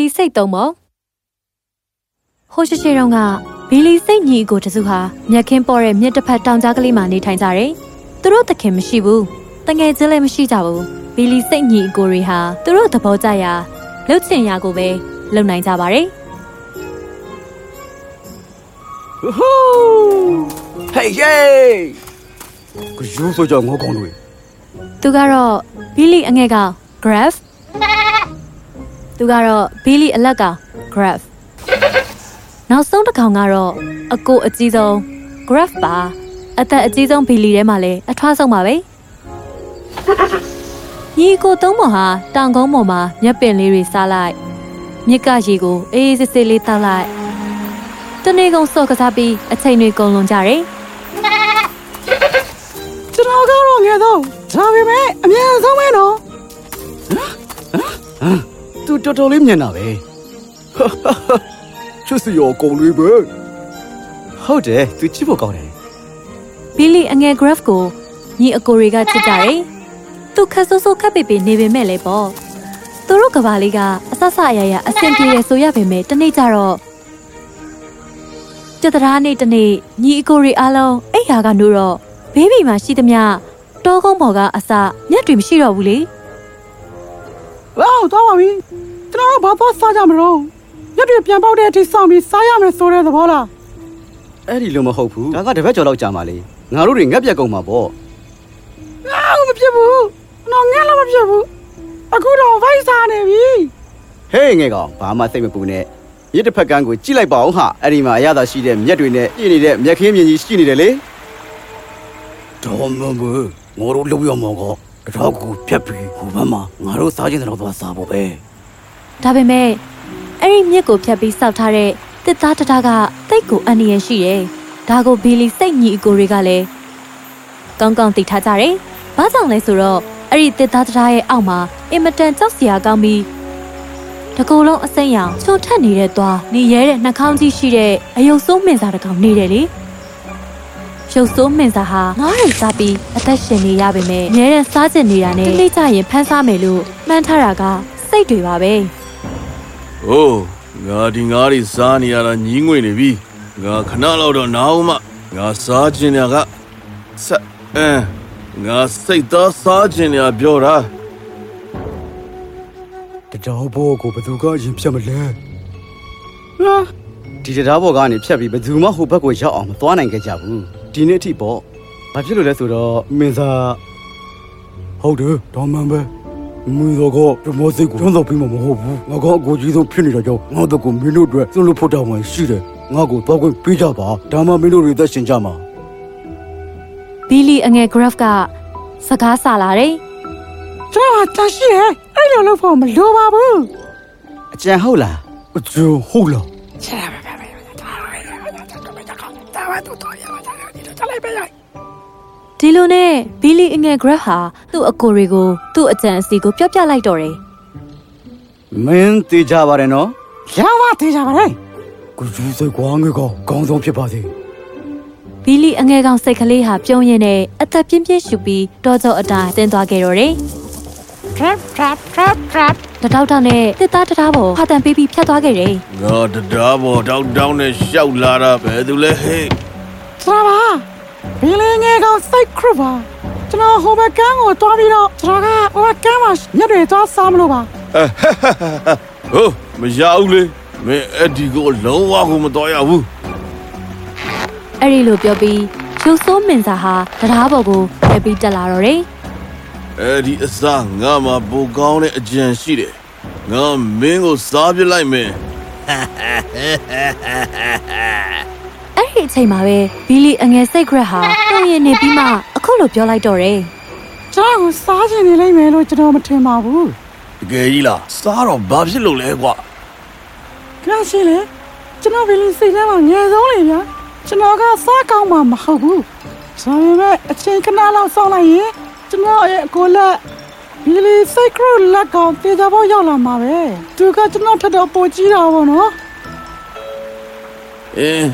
လီစိတ်သုံးပေါ့ဟိုရှိရှိတုန်းကဘီလီစိတ်ညီအကိုတစုဟာမြက်ခင်းပေါ်တဲ့မြစ်တစ်ဖက်တောင်ကြားကလေးမှာနေထိုင်ကြတယ်။သူတို့တခင်မရှိဘူး။တငယ်ချင်းလည်းမရှိကြဘူး။ဘီလီစိတ်ညီအကိုတွေဟာသူတို့သဘောကျရာလှုပ်ချင်ရာကိုပဲလုပ်နိုင်ကြပါတယ်။ Woohoo! Hey yay! ကယူဆိုကြငေါကောင်းတွေသူကတော့ဘီလီအငယ်က graph သူကတော့ဘီလီအလက်က graph နောက်ဆုံးတစ်ကောင်ကတော့အကိုအကြီးဆုံး graph ပါအသက်အကြီးဆုံးဘီလီထဲမှာလည်းအထွားဆုံးပါပဲညီကိုသုံးပေါ်ဟာတောင်ကုန်းပေါ်မှာမြက်ပင်လေးတွေစားလိုက်မြစ်ကရေကိုအေးအေးဆေးဆေးလေးတောက်လိုက်တနေ့ကုန်စော့ကစားပြီးအချိန်တွေကုန်လွန်ကြတယ်ကျွန်တော်ကတော့ငယ်တော့ဒါပေမဲ့အမြန်ဆုံးပဲနော်ဟမ် သူတော်တော်လေးမြင်တာပဲချစ်စရာကောင်းလေးပဲဟုတ်တယ်သူချစ်ဖို့ကောင်းတယ်ဘီလီအငယ် graph ကိုညီအကိုတွေကချစ်ကြတယ်။သူခက်ဆိုးဆိုးခက်ပေပေနေပေမဲ့လည်းပေါ့။သူတို့ကဘာလေးကအဆဆအရရအဆင်ပြေရဆိုရပေမဲ့တနေ့ကျတော့ကြက်တရားနေ့တနေ့ညီအကိုတွေအားလုံးအိယာကနိုးတော့ဘေးဘီမှာရှိသမျှတောကုန်းပေါ်ကအစမျက်တွေမရှိတော့ဘူးလေ ဝေါတော့ပါပြီကျွန်တော်တို့ဘာသွားစားကြမလို့ညတွေပြန်ပေါက်တဲ့အထိစောင့်ပြီးစားရမယ်ဆိုတဲ့သဘောလားအဲ့ဒီလိုမဟုတ်ဘူးဒါကတပတ်ကျော်လောက်ကြာမှလေငါတို့တွေငက်ပြက်ကုန်မှာပေါ့ငါမဖြစ်ဘူးတော့ငက်လည်းမဖြစ်ဘူးအခုတော့ဗိုက်စားနေပြီဟေးငယ်ကောင်ဘာမှစိတ်မပူနဲ့ရစ်တစ်ဖက်ကန်းကိုကြည့်လိုက်ပါအောင်ဟာအဲ့ဒီမှာအရသာရှိတဲ့မြက်တွေနဲ့ပြည့်နေတဲ့မြက်ခင်းမြင်ကြီးရှိနေတယ်လေတော်မဘငါတို့လောက်ရမှာကော တော့ကိုပြက်ပြီးဟိုဘက်မှာငါတို့စားခြင်းတော့သွားစားဖို့ပဲ။ဒါပေမဲ့အဲ့ဒီမြစ်ကိုဖြတ်ပြီးစောက်ထားတဲ့တစ်သားတစ်သားကတိတ်ကိုအန္တရာယ်ရှိတယ်။ဒါကိုဘီလီစိတ်ညီအကိုတွေကလည်းကောင်းကောင်းသိထားကြတယ်။ဘာကြောင့်လဲဆိုတော့အဲ့ဒီတစ်သားတစ်သားရဲ့အောက်မှာအင်မတန်ကြောက်စရာကောင်းပြီးတကူလုံးအစိမ်းရောင်ချိုထက်နေတဲ့သွားနေရဲတဲ့နှာခေါင်းကြီးရှိတဲ့အယုတ်ဆိုးမင်စာတစ်ကောင်နေတယ်လေ။ ရုပ်ဆိုးမင်စာဟာငားရီစားပြီးအသက်ရှင်နေရပေမဲ့အများနဲ့စားကျင်နေတာနဲ့တိတ်ကြရင်ဖမ်းစားမယ်လို့မှန်းထားတာကစိတ်တွေပါပဲ။။အိုးငါဒီငါးတွေစားနေရတာညီးငွေနေပြီ။ငါခဏလောက်တော့နားအောင်မငါစားခြင်းညာကဆက်အင်းငါစိတ်သားစားခြင်းညာပြောတာတတော်ဘောကိုဘယ်သူကရင်ဖြတ်မလဲဟာဒီတရားဘောကနေဖြတ်ပြီးဘယ်သူမှဟိုဘက်ကိုရောက်အောင်မသွားနိုင်ခဲ့ကြဘူး ဒီနေ့အထိပေါ့ဘာဖြစ်လို့လဲဆိုတော့မင်းသားဟုတ်တယ်တော်မှန်ပဲမင်းတို့ကပမောစိတ်ကိုတွန်းတော့ပြီးမှမဟုတ်ဘူးငါကအကိုကြီးဆုံးဖြစ်နေတာကြောင့်ငါတို့ကမင်းတို့အတွက်စွန့်လို့ဖို့တောင်းဝင်ရှိတယ်ငါကိုတော့ခွင့်ပေးကြပါဒါမှမင်းတို့တွေသက်ရှင်ကြမှာဘီလီအငယ် graph ကစကားဆလာတယ်ကျွန်တော်တရှိရဲ့အဲ့လိုလုပ်ဖို့မလိုပါဘူးအကျန်ဟုတ်လားအကျန်ဟုတ်လား ဒီလိုနဲ့ဘီလီအငယ် graph ဟာသူ့အကိုတွေကိုသူ့အကြံအစီကိုပြောပြလိုက်တော့တယ်မင်းတေးကြပါတယ်နော်ရပါတေးကြပါတယ်ကိုယူစိတ်ကွာငယ်ကောကောင်းဆုံးဖြစ်ပါစေဘီလီအငယ်ကောင်စိတ်ကလေးဟာပြုံးရင်နဲ့အသက်ပြင်းပြင်းရှူပြီးတောကြောအတိုင်းဆင်းသွားခဲ့တော့တယ် trap trap trap trap တတောက်တောက်နဲ့တစ်သားတစ်သားပေါ်ဟာတန်ပေးပြီးဖြတ်သွားခဲ့တယ်။ငါတရားပေါ်တောက်တောင်းနဲ့ရှောက်လာတာပဲသူလဲဟဲ့ဆရာပါဘီလင်းငယ်ကောင်စိတ်ခရပါကျွန်တော်ဟိုဘက်ကန်းကိုတွားပြီးတော့ကျွန်တော်ကဟိုဘက်ကန်းမှာညက်တွေသွားစားမလို့ပါ။ဟိုမရဘူးလေ။မင်းအဲ့ဒီကိုလုံးဝကိုမတော်ရဘူးအဲ့ဒီလိုပြောပြီးရုပ်ဆိုးမင်စာဟာတရားပေါ်ကိုဖယ်ပြီးတက်လာတော့တယ်။ အဲ့ဒီအစားငါမှပိုကောင်းတဲ့အကြံရှိတယ်။ငါမင်းကိုစားပြလိုက်မယ်အဲ့ဒီအချိန်မှာပဲဘီလီအငယ်စိတ် graph ဟာပြုံးရင်နေပြီးမှအခုလိုပြောလိုက်တော့တယ်ကျွန်တော်ကိုစားချင်နေလိမ့်မယ်လို့ကျွန်တော်မထင်ပါဘူး။တကယ်ကြီးလား။စားတော့ဘာဖြစ်လို့လဲကွာခဏရှိလေကျွန်တော်ဘီလင်းစိတ်ထဲမှာငယ်ဆုံးလေဗျာကျွန်တော်ကစားကောင်းမှမဟုတ်ဘူးဒါပေမဲ့အချိန်ခဏလောက်စောင့်လိုက်ရင် ကျွန်တော်ရဲ့အကိုလက်ဘီလီစိတ်ခရလက်ကောင်တေချာဖို့ရောက်လာမှာပဲသူကကျွန်တော်ထက်တော့ပိုကြီးတာပေါ့နော်။အင်း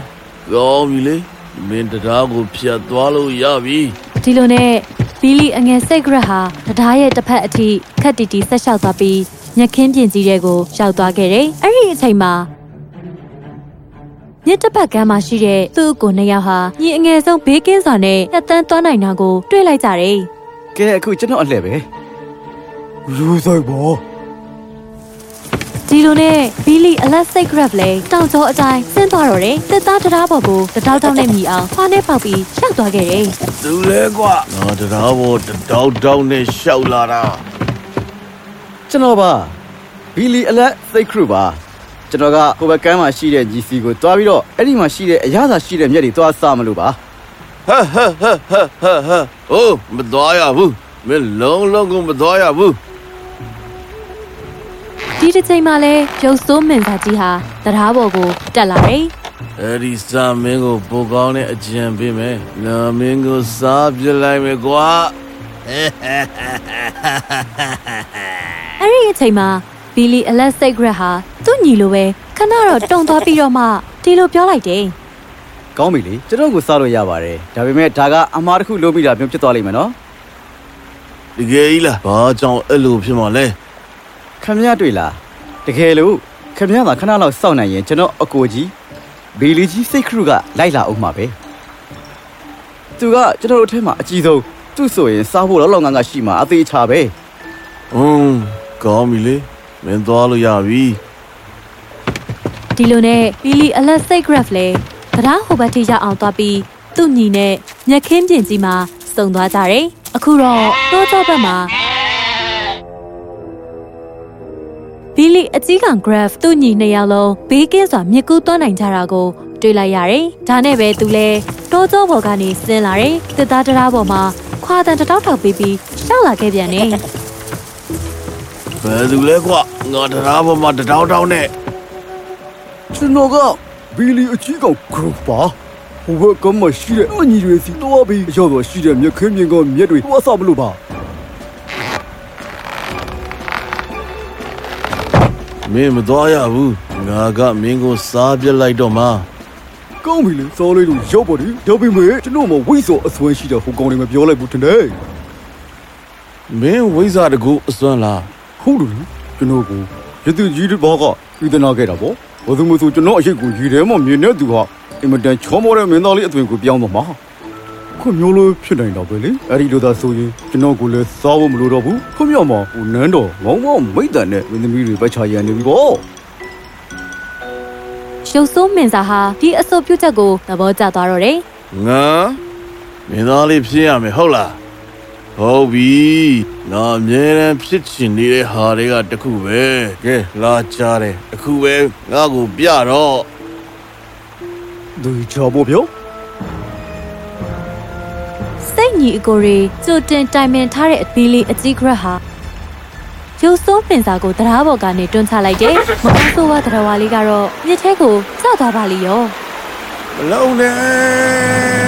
ကောင်းပြီလေ။မင်းတရားကိုဖြတ်သွားလို့ရပြီ။ဒီလိုနဲ့ဘီလီအငယ်စိတ် graph ဟာတရားရဲ့တစ်ဖက်အထိခက်တီတီဆက်လျှောက်သွားပြီးညက်ခင်းပြင်ကြီးတွေကိုရောက်သွားခဲ့တယ်။အဲ့ဒီအချိန်မှာမြစ်တစ်ပတ်ကမ်းမှာရှိတဲ့သူ့ကိုနှစ်ယောက်ဟာညီအငယ်ဆုံးဘေးကင်းစွာနဲ့တက်တန်းသွားနိုင်တာကိုတွေ့လိုက်ကြတယ် ကဲအခုကျွန်တော်အလှည့်ပဲလူဆိုင်ပါ။ဒီလိုနဲ့ဘီလီအလက်စိတ်ဂရက်လဲတောင်ကျောအတိုင်းဆင်းသွားတော့တယ်။တက်သားတရားပေါ်ကိုတတောက်တောက်နဲ့မြည်အောင်ခွားနဲ့ပေါက်ပြီးရှောက်သွားခဲ့တယ်။သူလဲကွာငါတရားဘောတတောက်တောက်နဲ့ရှောက်လာတာကျွန်တော်ပါဘီလီအလက်စိတ်ခရုပါကျွန်တော်ကဟိုဘက်ကမ်းမှာရှိတဲ့ GC ကိုတွားပြီးတော့အဲ့ဒီမှာရှိတဲ့အရသာရှိတဲ့မြက်တွေတွားစားမလို့ပါ ဟာဟာဟာဟာဟာဟာအိုးမတော်ရဘူးမင်းလုံးလုံးကိုမတော်ရဘူးဒီတစ်ချိန်မှာလဲရုပ်စိုးမင်သားကြီးဟာတရားပေါ်ကိုတက်လာတယ်အဲ့ဒီစာမင်းကိုပိုကောင်းတဲ့အကြံပေးမယ်နာမင်းကိုစားပြလိုက်မယ်ကွာ။အဲ့ဒီအချိန်မှာဘီလီအလက်စိတ်ဂရက်ဟာသူ့ညီလိုပဲခဏတော့တုံသွားပြီးတော့မှဒီလိုပြောလိုက်တယ် ကောင်းပြီလေကျွန်တော်ကိုစားလို့ရပါတယ်ဒါပေမဲ့ဒါကအမှားတစ်ခုလုံးမိတာမျိုးဖြစ်သွားလိမ့်မယ်နော်တကယ်ကြီးလားဘာကြောင့်အဲ့လိုဖြစ်မှာလဲခမရတွေ့လားတကယ်လို့ခမရသာခဏလောက်စောင့်နိုင်ရင်ကျွန်တော်အကိုကြီးဘီလီကြီးစိတ်ခရုကလိုက်လာအောင်မှာပဲသူကကျွန်တော်တို့အထက်မှာအကြီးဆုံးသူ့ဆိုရင်စားဖို့လောက်လောက်ငန်းငါရှိမှာအသေးချာပဲဟွန်းကောင်းပြီလေမင်းသွားလို့ရပြီ။ဒီလိုနဲ့ဘီလီအလက်စိ တ်ဂရက်လဲတရားဟိုဘက်ထိရောက်အောင်သွားပြီးသူ့ညီနဲ့ညက်ခင်းပြင်ကြီးမှာစုံသွားကြတယ်။အခုတော့တိုးကြောဘက်မှာဘီလီအကြီးက graph သူ့ညီနှစ်ယောက်လုံးဘေးကင်းစွာမြစ်ကူးသွားနိုင်ကြတာကိုတွေ့လိုက်ရတယ်။ဒါနဲ့ပဲသူလဲတိုးကြောဘော်ကနေဆင်းလာတယ်။တစ်သားတရားပေါ်မှာခွာတန်တစ်တောက်ထောက်ပြီးပြီးရှောက်လာခဲ့ပြန်တယ်။ဘယ်သူလဲကွာငါတရားပေါ်မှာတတောက်တောက်နဲ့ကျွန်တော်က ဘီလီအကြီးကောင်ဂရုပါဟိုဘက်ကမှရှိတဲ့အညီတွေစီတော့ပြီးရောက်တော့ရှိတဲ့မြက်ခင်းမြင်ကမြက်တွေသွားစားမလို့ပါမင်းမသွားရဘူးငါကမင်းကိုစားပြလိုက်တော့မှကောင်းပြီလေစောလေးတို့ရောက်ပါဒီဒါပေမဲ့ကျွန်တော်မဝိစောအစွမ်းရှိတဲ့ဟိုကောင်တွေမပြောလိုက်ဘူးတင်တယ်မင်းဝိဇ္ဇာတကူအစွမ်းလားဟုတ်တယ်ကျွန်တော်ကိုရသူကြီးတစ်ဘောက ပြည်ထနာခဲ့တာပေါ့ဘာလို့မဆိုကျွန်တော်အရှိတ်ကိုရည်ထဲမှာမြင်တဲ့သူဟာအင်မတန်ချောမောတဲ့မင်းသားလေးအသွင်ကိုပြောင်းတော့မှာခွမျိုးလို့ဖြစ်နိုင်တော့ပဲလေအဲ့ဒီလိုသာဆိုရင်ကျွန်တော်ကိုလည်းစားဖို့မလိုတော့ဘူးခွမြောက်မှာဟိုနန်းတော်ငေါငေါမိတ်တန်နဲ့မင်းသမီးတွေပတ်ချရန်နေပြီပေါ့ရုပ်ဆိုးမင်စာဟာဒီအဆိုပြုချက်ကိုသဘောကျသွားတော့တယ်ငါမင်းသားလေးဖြစ်ရမယ်ဟုတ်လား ဟုတ်ပြီငါအမြဲတမ်းဖြစ်ချင်နေတဲ့ဟာတွေကတခုပဲကဲလာကြတယ်အခုပဲငါ့ကိုပြတော့ဒီချာဖို့ပြော။စိတ်ညီအကိုတွေကြိုတင်တိုင်ပင်ထားတဲ့ဘီလီအကြီးဂရက်ဟာရုပ်ဆိုးမင်စာကိုတရားပေါ်ကနေတွန်းချလိုက်တယ်။မကောင်းဆိုးဝါတရားဝါလေးကတော့မြစ်ထဲကိုကျသွားပါလိမ့်ရောမလုံးနဲ့။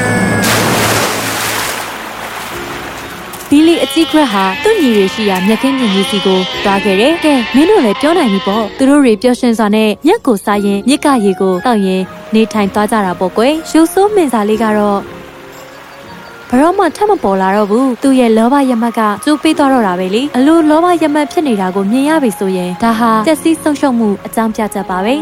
ဘီလီအကြီးဂရက်ဟာသူ့ညီတွေရှိရာမြက်ခင်းမြင်ကြီးစီကိုတွားခဲ့တယ်။ကဲမင်းတို့လည်းပြောနိုင်ပြီပေါ့။သူတို့တွေပျော်ရွှင်စွာနဲ့မြက်ကိုစားရင်မြစ်ကရေကိုတောက်ရင်နေထိုင်သွားကြတာပေါ့ကွယ်။ရုပ်ဆိုးမင်စာလေးကတော့ဘရောမထပ်မပေါ်လာတော့ဘူးသူ့ရဲ့လောဘရမတ်ကကျိုးပေးသွားတော့တာပဲလေအလိုလောဘရမတ်ဖြစ်နေတာကိုမြင်ရပြီဆိုရင်ဒါဟာတက်စီးဆုံးရှုံးမှုအကြောင်းပြချက်ပါပဲ